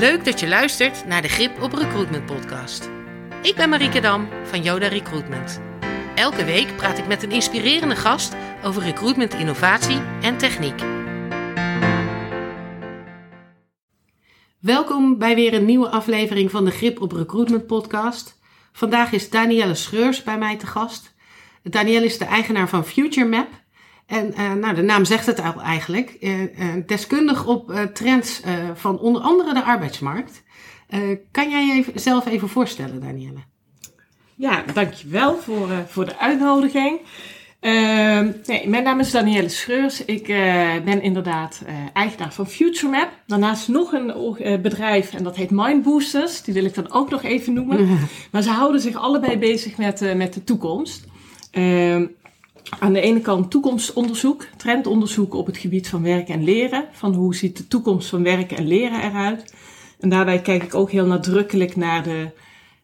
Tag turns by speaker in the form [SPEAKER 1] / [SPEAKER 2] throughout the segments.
[SPEAKER 1] Leuk dat je luistert naar de Grip op Recruitment podcast. Ik ben Marieke Dam van Yoda Recruitment. Elke week praat ik met een inspirerende gast over recruitment innovatie en techniek. Welkom bij weer een nieuwe aflevering van de Grip op Recruitment podcast. Vandaag is Danielle Schreurs bij mij te gast. Danielle is de eigenaar van FutureMap. En uh, nou, de naam zegt het al eigenlijk. Uh, uh, deskundig op trends van onder andere de arbeidsmarkt. kan jij jezelf even voorstellen, Danielle?
[SPEAKER 2] Ja, dankjewel voor, voor de uitnodiging. Ehm, nee, mijn naam is Danielle Schreurs. Ik ben inderdaad eigenaar van FutureMap. Daarnaast nog een bedrijf en dat heet Mindboosters. Die wil ik dan ook nog even noemen. maar ze houden zich allebei bezig met, met de toekomst. Ehm, aan de ene kant toekomstonderzoek, trendonderzoek op het gebied van werken en leren. Van hoe ziet de toekomst van werken en leren eruit. En daarbij kijk ik ook heel nadrukkelijk naar, de,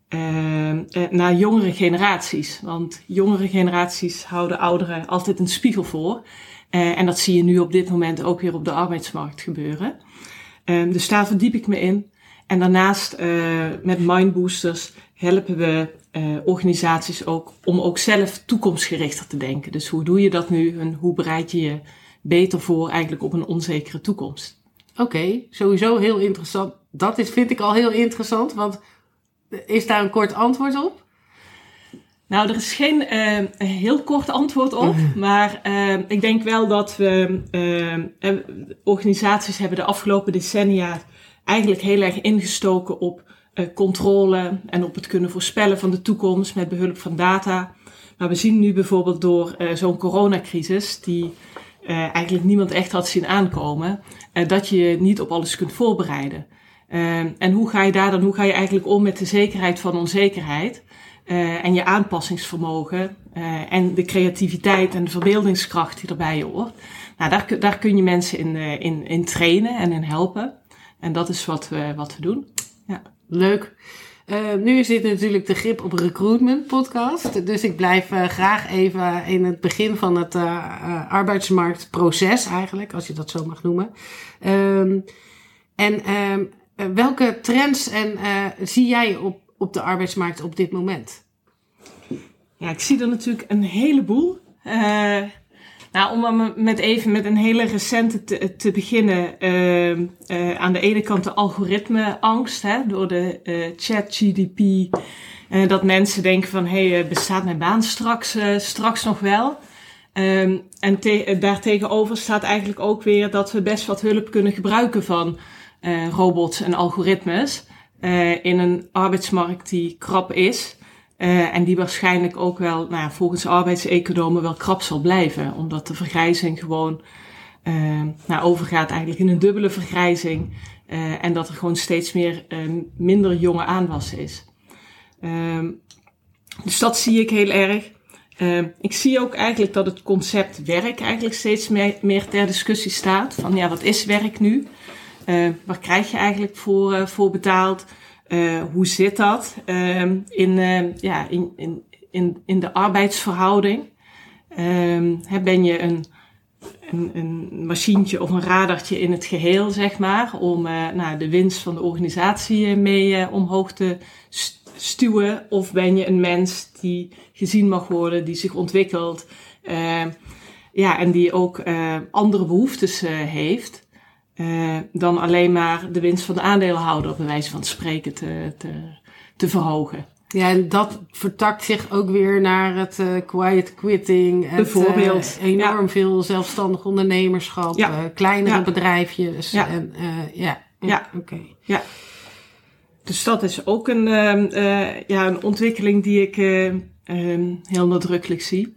[SPEAKER 2] uh, naar jongere generaties. Want jongere generaties houden ouderen altijd een spiegel voor. Uh, en dat zie je nu op dit moment ook weer op de arbeidsmarkt gebeuren. Uh, dus daar verdiep ik me in. En daarnaast met Mindboosters helpen we uh, organisaties ook om ook zelf toekomstgerichter te denken. Dus hoe doe je dat nu en hoe bereid je je beter voor eigenlijk op een onzekere toekomst?
[SPEAKER 1] Oké, sowieso heel interessant. Dat is, vind ik al heel interessant, want is daar een kort antwoord op?
[SPEAKER 2] Nou, er is geen uh, heel kort antwoord op, maar uh, ik denk wel dat we organisaties hebben de afgelopen decennia eigenlijk heel erg ingestoken op controle en op het kunnen voorspellen van de toekomst met behulp van data. Maar we zien nu bijvoorbeeld door uh, zo'n coronacrisis, die uh, eigenlijk niemand echt had zien aankomen, dat je je niet op alles kunt voorbereiden. en hoe ga je daar dan, hoe ga je eigenlijk om met de zekerheid van onzekerheid? en je aanpassingsvermogen en de creativiteit en de verbeeldingskracht die erbij hoort. Nou, daar, daar kun je mensen in, in, in trainen en in helpen. En dat is wat we, wat we doen.
[SPEAKER 1] Leuk. Uh, nu dit natuurlijk de Grip op Recruitment podcast. Dus ik blijf uh, graag even in het begin van het uh, arbeidsmarktproces eigenlijk, als je dat zo mag noemen. Um, en um, welke trends en, zie jij op, op de arbeidsmarkt op dit moment?
[SPEAKER 2] Ja, ik zie er natuurlijk een heleboel. Nou, om met even met een hele recente te, te beginnen. Uh, uh, aan de ene kant de algoritmeangst hè, door de uh, chat GDP. Uh, dat mensen denken van, hé, hey, bestaat mijn baan straks, straks nog wel? Um, en te, daartegenover staat eigenlijk ook weer dat we best wat hulp kunnen gebruiken van robots en algoritmes. in een arbeidsmarkt die krap is. Uh, en die waarschijnlijk ook wel, nou volgens arbeidseconomen wel krap zal blijven. Omdat de vergrijzing gewoon uh, nou, overgaat eigenlijk in een dubbele vergrijzing. Uh, en dat er gewoon steeds meer minder jonge aanwas is. Ehm, dus dat zie ik heel erg. Ehm, ik zie ook eigenlijk dat het concept werk eigenlijk steeds meer, meer ter discussie staat. Van ja, wat is werk nu? waar krijg je eigenlijk voor, voor betaald? Uh, hoe zit dat um, in, uh, ja, in, in, in, in de arbeidsverhouding? Um, ben je een, een, een machientje of een radartje in het geheel, zeg maar, om uh, nou, de winst van de organisatie mee omhoog te stuwen? Of ben je een mens die gezien mag worden, die zich ontwikkelt, ja, en die ook andere behoeftes heeft? Uh, dan alleen maar de winst van de aandeelhouder, bij wijze van spreken, te, te, te verhogen.
[SPEAKER 1] Ja, en dat vertakt zich ook weer naar het uh, quiet quitting.
[SPEAKER 2] Bijvoorbeeld.
[SPEAKER 1] Het, uh, enorm ja. veel zelfstandig ondernemerschap, ja. kleinere ja. bedrijfjes.
[SPEAKER 2] Ja,
[SPEAKER 1] en, ja.
[SPEAKER 2] ja. oké. Okay. Ja. Dus dat is ook een, ja, een ontwikkeling die ik um, heel nadrukkelijk zie.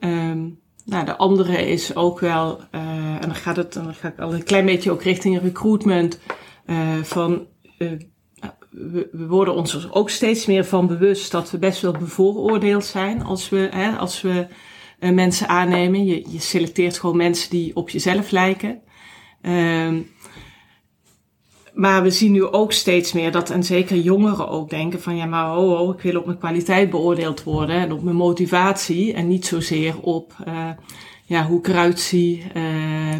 [SPEAKER 2] Um, nou, de andere is ook wel, uh, en dan gaat het, dan ga ik al een klein beetje ook richting recruitment, uh, van, uh, we, worden ons er ook steeds meer van bewust dat we best wel bevooroordeeld zijn als we, hè, als we mensen aannemen. Je, je selecteert gewoon mensen die op jezelf lijken. Ehm, maar we zien nu ook steeds meer dat, en zeker jongeren ook denken van ja, maar oh, oh ik wil op mijn kwaliteit beoordeeld worden en op mijn motivatie en niet zozeer op uh, ja, hoe ik eruit zie, uh,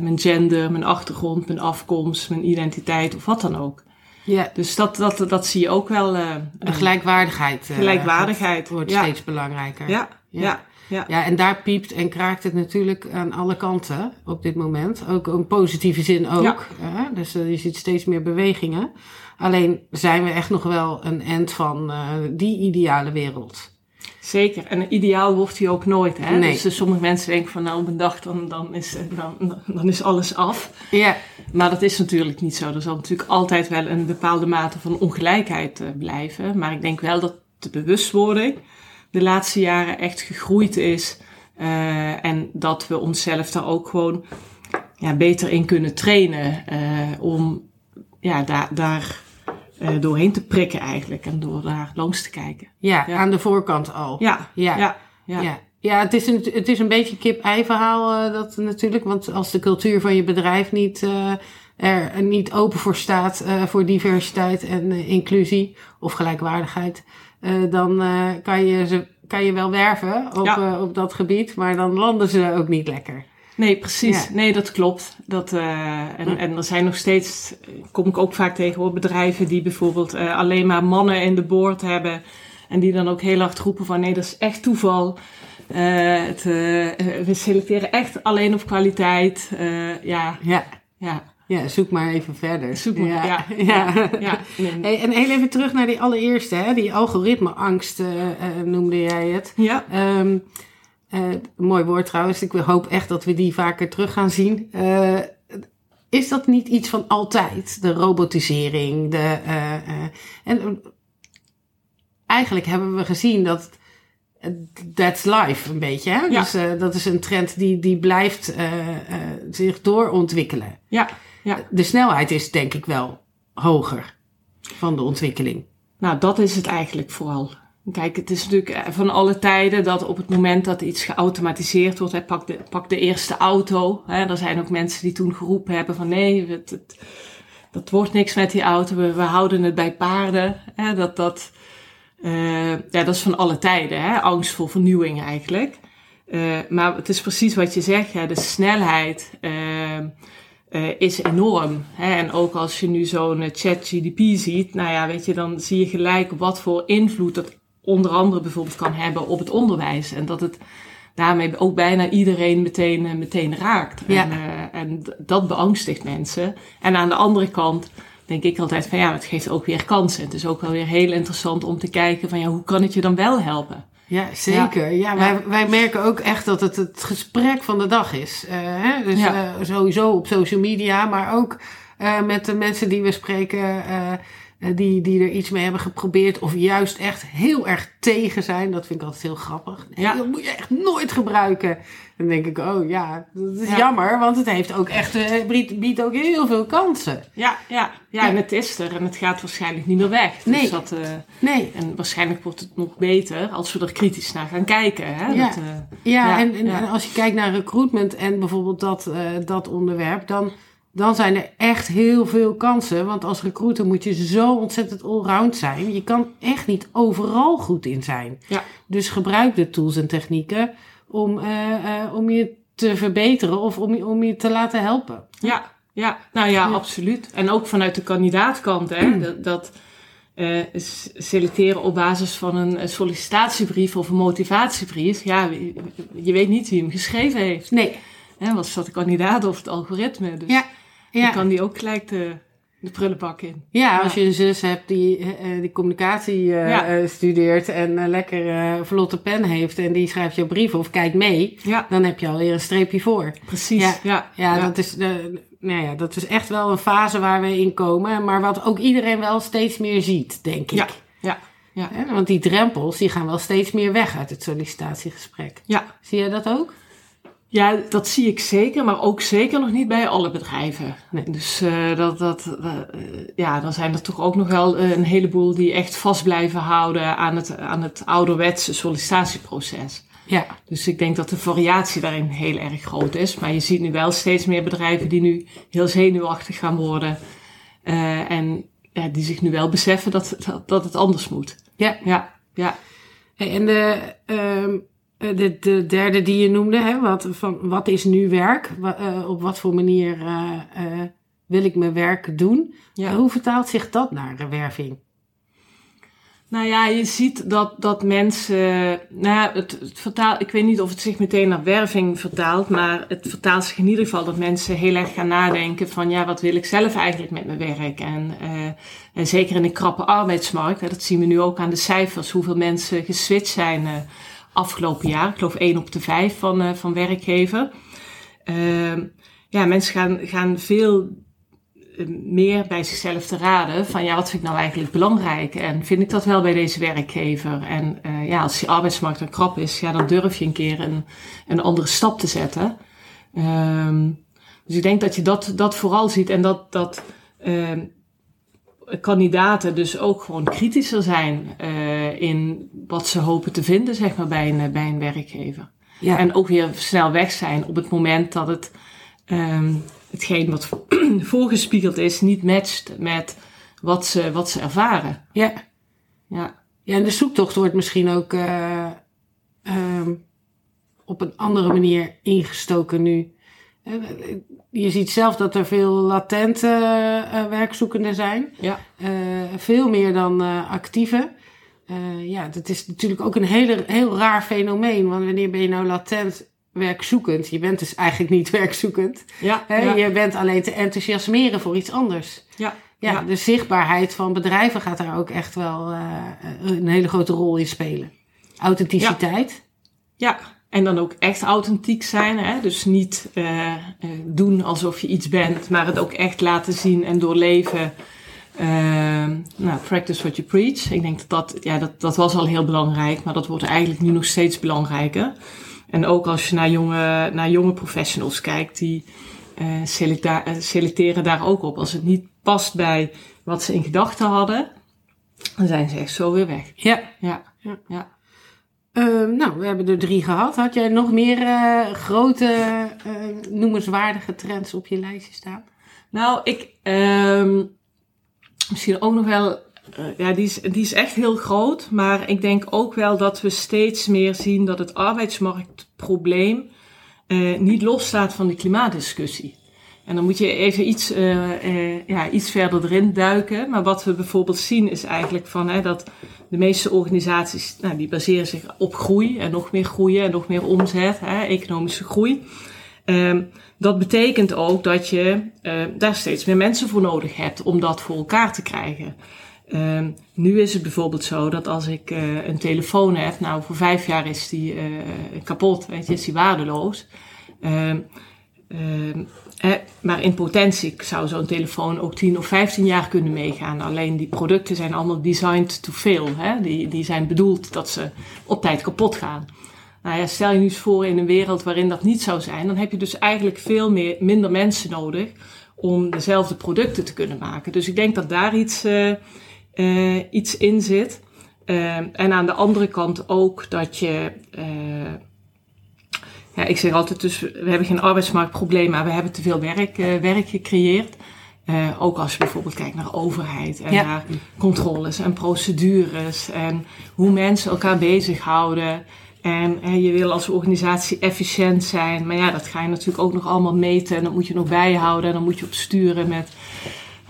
[SPEAKER 2] mijn gender, mijn achtergrond, mijn afkomst, mijn identiteit of wat dan ook.
[SPEAKER 1] Ja,
[SPEAKER 2] Dus dat, dat, dat zie je ook wel. eh,
[SPEAKER 1] de gelijkwaardigheid. eh,
[SPEAKER 2] Gelijkwaardigheid,
[SPEAKER 1] Wordt
[SPEAKER 2] ja.
[SPEAKER 1] steeds belangrijker.
[SPEAKER 2] ja, ja, ja.
[SPEAKER 1] Ja, en daar piept en kraakt het natuurlijk aan alle kanten op dit moment. Ook in positieve zin ook.
[SPEAKER 2] Ja.
[SPEAKER 1] hè? Dus eh, je ziet steeds meer bewegingen. Alleen zijn we echt nog wel een end van eh, die ideale wereld.
[SPEAKER 2] Zeker. En ideaal wordt hij ook nooit. Hè?
[SPEAKER 1] Nee.
[SPEAKER 2] Dus eh, sommige mensen denken van nou op een dag dan, dan, is, dan, dan is alles af.
[SPEAKER 1] Ja,
[SPEAKER 2] Maar dat is natuurlijk niet zo. Er zal natuurlijk altijd wel een bepaalde mate van ongelijkheid blijven. Maar ik denk wel dat de bewustwording de laatste jaren echt gegroeid is. Eh, en dat we onszelf daar ook gewoon ja, beter in kunnen trainen. eh, om ja, daar, daar eh, doorheen te prikken eigenlijk. En door daar langs te kijken.
[SPEAKER 1] ja,
[SPEAKER 2] Ja.
[SPEAKER 1] aan de voorkant al.
[SPEAKER 2] Ja,
[SPEAKER 1] Ja.
[SPEAKER 2] ja, ja.
[SPEAKER 1] Ja, het, is een, het is een beetje kip-ei verhaal dat natuurlijk. Want als de cultuur van je bedrijf niet, er niet open voor staat voor diversiteit en inclusie of gelijkwaardigheid, eh, dan eh, kan, je ze, kan je wel werven op,
[SPEAKER 2] Ja.
[SPEAKER 1] eh, op dat gebied, maar dan landen ze ook niet lekker.
[SPEAKER 2] Nee, precies.
[SPEAKER 1] Ja.
[SPEAKER 2] Nee, dat klopt. Dat, en, en er zijn nog steeds, kom ik ook vaak tegen hoor, bedrijven die bijvoorbeeld alleen maar mannen in de board hebben. En die dan ook heel hard roepen van nee, dat is echt toeval. Het, we selecteren echt alleen op kwaliteit. Ja,
[SPEAKER 1] Ja.
[SPEAKER 2] ja,
[SPEAKER 1] ja, zoek maar even verder.
[SPEAKER 2] zoek maar. Ja,
[SPEAKER 1] ja.
[SPEAKER 2] ja.
[SPEAKER 1] Hey, en heel even terug naar die allereerste, hè? die algoritmeangst eh, eh, noemde jij het.
[SPEAKER 2] ja.
[SPEAKER 1] Ehm eh, mooi woord trouwens. Ik hoop echt dat we die vaker terug gaan zien. Is dat niet iets van altijd? De robotisering. De, en eigenlijk hebben we gezien dat that's life een beetje. Hè?
[SPEAKER 2] Ja.
[SPEAKER 1] Dus dat is een trend die, die blijft zich doorontwikkelen.
[SPEAKER 2] ja, ja.
[SPEAKER 1] De snelheid is denk ik wel hoger van de ontwikkeling.
[SPEAKER 2] Nou, dat is het eigenlijk vooral. Kijk, het is natuurlijk eh, van alle tijden dat op het moment dat iets geautomatiseerd wordt, hè, pak, de, pak de eerste auto. Hè, er zijn ook mensen die toen geroepen hebben van nee, het, het, dat wordt niks met die auto, we, we houden het bij paarden. Hè, dat, dat, eh, ja, dat is van alle tijden, hè, angst voor vernieuwing eigenlijk. Eh, maar het is precies wat je zegt, ja, de snelheid eh, is enorm. Hè? En ook als je nu zo'n eh, ChatGDP ziet, nou ja, weet je, dan zie je gelijk wat voor invloed dat onder andere bijvoorbeeld kan hebben op het onderwijs. En dat het daarmee ook bijna iedereen meteen, eh, meteen raakt.
[SPEAKER 1] Ja.
[SPEAKER 2] En, en dat beangstigt mensen. En aan de andere kant denk ik altijd van ja, het geeft ook weer kansen. Het is ook wel weer heel interessant om te kijken van ja, hoe kan het je dan wel helpen?
[SPEAKER 1] Ja, zeker. Ja, wij, wij merken ook echt dat het het gesprek van de dag is. Eh, hè? Dus
[SPEAKER 2] Ja.
[SPEAKER 1] eh, sowieso op social media, maar ook eh, met de mensen die we spreken, die, die er iets mee hebben geprobeerd, of juist echt heel erg tegen zijn. Dat vind ik altijd heel grappig. Nee,
[SPEAKER 2] Ja.
[SPEAKER 1] Dat moet je echt nooit gebruiken. Dan denk ik, oh ja, dat is
[SPEAKER 2] Ja.
[SPEAKER 1] jammer, want het heeft ook echt, eh, biedt, biedt ook heel veel kansen.
[SPEAKER 2] Ja, ja, ja, en het is er en het gaat waarschijnlijk niet meer weg.
[SPEAKER 1] Nee.
[SPEAKER 2] Dus dat, eh,
[SPEAKER 1] Nee.
[SPEAKER 2] en waarschijnlijk wordt het nog beter als we er kritisch naar gaan kijken. Hè?
[SPEAKER 1] Ja.
[SPEAKER 2] Dat, eh,
[SPEAKER 1] Ja, en, en als je kijkt naar recruitment en bijvoorbeeld dat, eh, dat onderwerp, dan, dan zijn er echt heel veel kansen. Want als recruiter moet je zo ontzettend allround zijn. Je kan echt niet overal goed in zijn.
[SPEAKER 2] Ja.
[SPEAKER 1] Dus gebruik de tools en technieken om, eh, eh, om je te verbeteren of om je, om je te laten helpen.
[SPEAKER 2] Ja, ja, nou ja,
[SPEAKER 1] Ja.
[SPEAKER 2] absoluut. En ook vanuit de kandidaatkant, hè, dat, dat eh, selecteren op basis van een sollicitatiebrief of een motivatiebrief. Ja, je, je weet niet wie hem geschreven heeft.
[SPEAKER 1] Nee,
[SPEAKER 2] Hè, was dat de kandidaat of het algoritme? Dus
[SPEAKER 1] ja.
[SPEAKER 2] Dan
[SPEAKER 1] ja.
[SPEAKER 2] kan die ook gelijk de, de prullenbak in.
[SPEAKER 1] Ja, als je een zus hebt die, eh, die communicatie eh, eh, studeert en een lekker eh, vlotte pen heeft en die schrijft je brief of kijkt mee, dan heb je alweer een streepje voor.
[SPEAKER 2] precies.
[SPEAKER 1] Ja.
[SPEAKER 2] Ja,
[SPEAKER 1] Dat, is, nou ja, dat is echt wel een fase waar we in komen, maar wat ook iedereen wel steeds meer ziet, denk ik.
[SPEAKER 2] Ja, ja,
[SPEAKER 1] Want die drempels die gaan wel steeds meer weg uit het sollicitatiegesprek.
[SPEAKER 2] ja.
[SPEAKER 1] Zie jij dat ook?
[SPEAKER 2] Ja, dat zie ik zeker, maar ook zeker nog niet bij alle bedrijven.
[SPEAKER 1] Nee.
[SPEAKER 2] Dus eh, dat, dat, eh, ja, dan zijn er toch ook nog wel eh, een heleboel die echt vast blijven houden aan het, aan het ouderwetse sollicitatieproces.
[SPEAKER 1] Ja.
[SPEAKER 2] Dus ik denk dat de variatie daarin heel erg groot is. Maar je ziet nu wel steeds meer bedrijven die nu heel zenuwachtig gaan worden. en ja, die zich nu wel beseffen dat, dat, dat het anders moet.
[SPEAKER 1] Ja.
[SPEAKER 2] Ja, ja.
[SPEAKER 1] Hey, En de, ehm, eh, de, de derde die je noemde, hè, wat, van, wat is nu werk? Eh, op wat voor manier eh, eh, wil ik mijn werk doen.
[SPEAKER 2] Ja.
[SPEAKER 1] Hoe vertaalt zich dat naar werving?
[SPEAKER 2] Nou ja, je ziet dat, dat mensen. Nou ja, het, het vertaalt, ik weet niet of het zich meteen naar werving vertaalt, maar het vertaalt zich in ieder geval dat mensen heel erg gaan nadenken van ja, wat wil ik zelf eigenlijk met mijn werk? En, uh, en zeker in een krappe arbeidsmarkt, hè, dat zien we nu ook aan de cijfers, hoeveel mensen geswitcht zijn uh, afgelopen jaar. Ik geloof 1 op de 5 van, uh, van werkgever. ja, mensen gaan, gaan veel meer bij zichzelf te raden van ja, wat vind ik nou eigenlijk belangrijk en vind ik dat wel bij deze werkgever? En uh, ja, als die arbeidsmarkt een krap is, ja, dan durf je een keer een, een andere stap te zetten. Um, dus ik denk dat je dat, dat vooral ziet en dat, dat uh, kandidaten dus ook gewoon kritischer zijn uh, in wat ze hopen te vinden, zeg maar, bij een, bij een werkgever. Ja. En ook weer snel weg zijn op het moment dat het um, hetgeen wat voorgespiegeld is niet matcht met wat ze, wat ze ervaren.
[SPEAKER 1] Ja. ja. Ja, en de zoektocht wordt misschien ook uh, um, op een andere manier ingestoken nu. Je ziet zelf dat er veel latente uh, werkzoekenden zijn.
[SPEAKER 2] Ja.
[SPEAKER 1] Uh, veel meer dan actieve. ja, dat is natuurlijk ook een hele, heel raar fenomeen. Want wanneer ben je nou latent werkzoekend. Je bent dus eigenlijk niet werkzoekend.
[SPEAKER 2] Ja,
[SPEAKER 1] He,
[SPEAKER 2] ja.
[SPEAKER 1] Je bent alleen te enthousiasmeren voor iets anders.
[SPEAKER 2] Ja,
[SPEAKER 1] ja,
[SPEAKER 2] ja.
[SPEAKER 1] de zichtbaarheid van bedrijven gaat daar ook echt wel uh, een hele grote rol in spelen. Authenticiteit.
[SPEAKER 2] Ja. En dan ook echt authentiek zijn. Hè? Dus niet uh, uh, doen alsof je iets bent, maar het ook echt laten zien en doorleven. nou, practice what you preach. Ik denk dat dat, ja, dat dat was al heel belangrijk, maar dat wordt eigenlijk nu nog steeds belangrijker. En ook als je naar jonge, naar jonge professionals kijkt, die uh, selecta- selecteren daar ook op. Als het niet past bij wat ze in gedachten hadden, dan zijn ze echt zo weer weg.
[SPEAKER 1] Ja.
[SPEAKER 2] Ja. ja. ja.
[SPEAKER 1] Uh, nou, we hebben er drie gehad. Had jij nog meer uh, grote, noemenswaardige trends op je lijstje staan?
[SPEAKER 2] Nou, ik um, misschien ook nog wel uh, ja, die is, die is echt heel groot. Maar ik denk ook wel dat we steeds meer zien dat het arbeidsmarktprobleem uh, niet losstaat van de klimaatdiscussie. En dan moet je even iets, uh, ja, iets verder erin duiken. Maar wat we bijvoorbeeld zien is eigenlijk van, hè, dat de meeste organisaties nou, die baseren zich op groei en nog meer groeien en nog meer omzet, hè, economische groei. Um, dat betekent ook dat je daar steeds meer mensen voor nodig hebt om dat voor elkaar te krijgen. Um, nu is het bijvoorbeeld zo dat als ik een telefoon heb, nou voor vijf jaar is die kapot, weet je, is die waardeloos. Um, eh, maar in potentie zou zo'n telefoon ook 10 of 15 jaar kunnen meegaan. Alleen die producten zijn allemaal designed to fail. Hè? Die, die zijn bedoeld dat ze op tijd kapot gaan. Nou ja, stel je nu eens voor in een wereld waarin dat niet zou zijn, dan heb je dus eigenlijk veel meer, minder mensen nodig om dezelfde producten te kunnen maken. Dus ik denk dat daar iets. Uh, uh, iets in zit. Uh, en aan de andere kant ook dat je, uh, ja, ik zeg altijd dus, we hebben geen arbeidsmarktprobleem, maar we hebben te veel werk, werk gecreëerd. ook als je bijvoorbeeld kijkt naar overheid en
[SPEAKER 1] ja.
[SPEAKER 2] naar controles en procedures en hoe mensen elkaar bezighouden. En je wil als organisatie efficiënt zijn, maar ja, dat ga je natuurlijk ook nog allemaal meten en dat moet je nog bijhouden en dan moet je op sturen met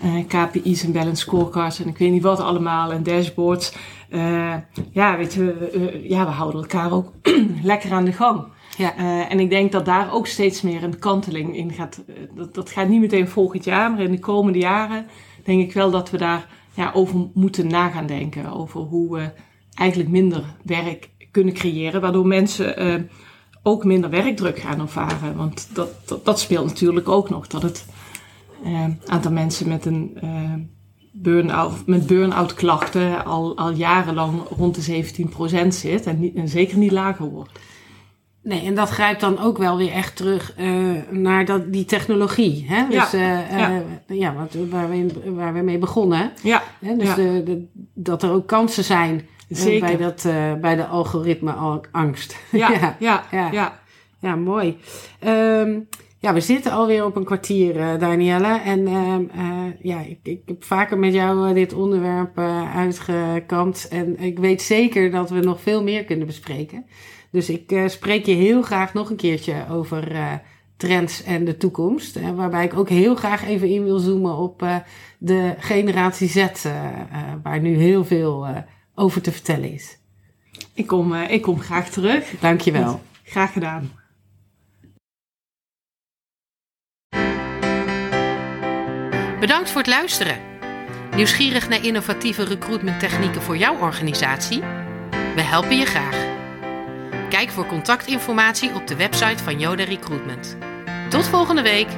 [SPEAKER 2] uh, KPI's en balance scorecards en ik weet niet wat allemaal en dashboards. Uh, ja, weet je, uh, ja, we houden elkaar ook lekker aan de gang.
[SPEAKER 1] Ja.
[SPEAKER 2] en ik denk dat daar ook steeds meer een kanteling in gaat. Dat, dat gaat niet meteen volgend jaar, maar in de komende jaren denk ik wel dat we daar ja, over moeten nagaan denken. Over hoe we eigenlijk minder werk kunnen creëren, waardoor mensen ook minder werkdruk gaan ervaren. Want dat, dat, speelt natuurlijk ook nog, dat het aantal mensen met een burn-out, met burn-out klachten al, al jarenlang rond de 17% zit en zeker niet lager wordt.
[SPEAKER 1] Nee, en dat grijpt dan ook wel weer echt terug uh, naar dat, die technologie. Hè? Dus,
[SPEAKER 2] ja,
[SPEAKER 1] ja. ja wat, waar, we, waar we mee begonnen.
[SPEAKER 2] Ja.
[SPEAKER 1] Hè? Dus
[SPEAKER 2] ja.
[SPEAKER 1] de, de, dat er ook kansen zijn
[SPEAKER 2] Zeker.
[SPEAKER 1] bij, dat, bij de algoritme-angst.
[SPEAKER 2] Ja, ja, ja,
[SPEAKER 1] ja.
[SPEAKER 2] ja.
[SPEAKER 1] ja mooi. Um, ja, we zitten alweer op een kwartier, Danielle. En uh, ja, ik, ik, heb vaker met jou dit onderwerp uitgekampt. En ik weet zeker dat we nog veel meer kunnen bespreken. Dus ik spreek je heel graag nog een keertje over trends en de toekomst. Uh, waarbij ik ook heel graag even in wil zoomen op uh, de generatie Z, waar nu heel veel over te vertellen is.
[SPEAKER 2] Ik kom, ik kom graag terug.
[SPEAKER 1] Dankjewel.
[SPEAKER 2] Graag gedaan.
[SPEAKER 1] Bedankt voor het luisteren. Nieuwsgierig naar innovatieve recruitment technieken voor jouw organisatie? We helpen je graag. Kijk voor contactinformatie op de website van Yoda Recruitment. Tot volgende week!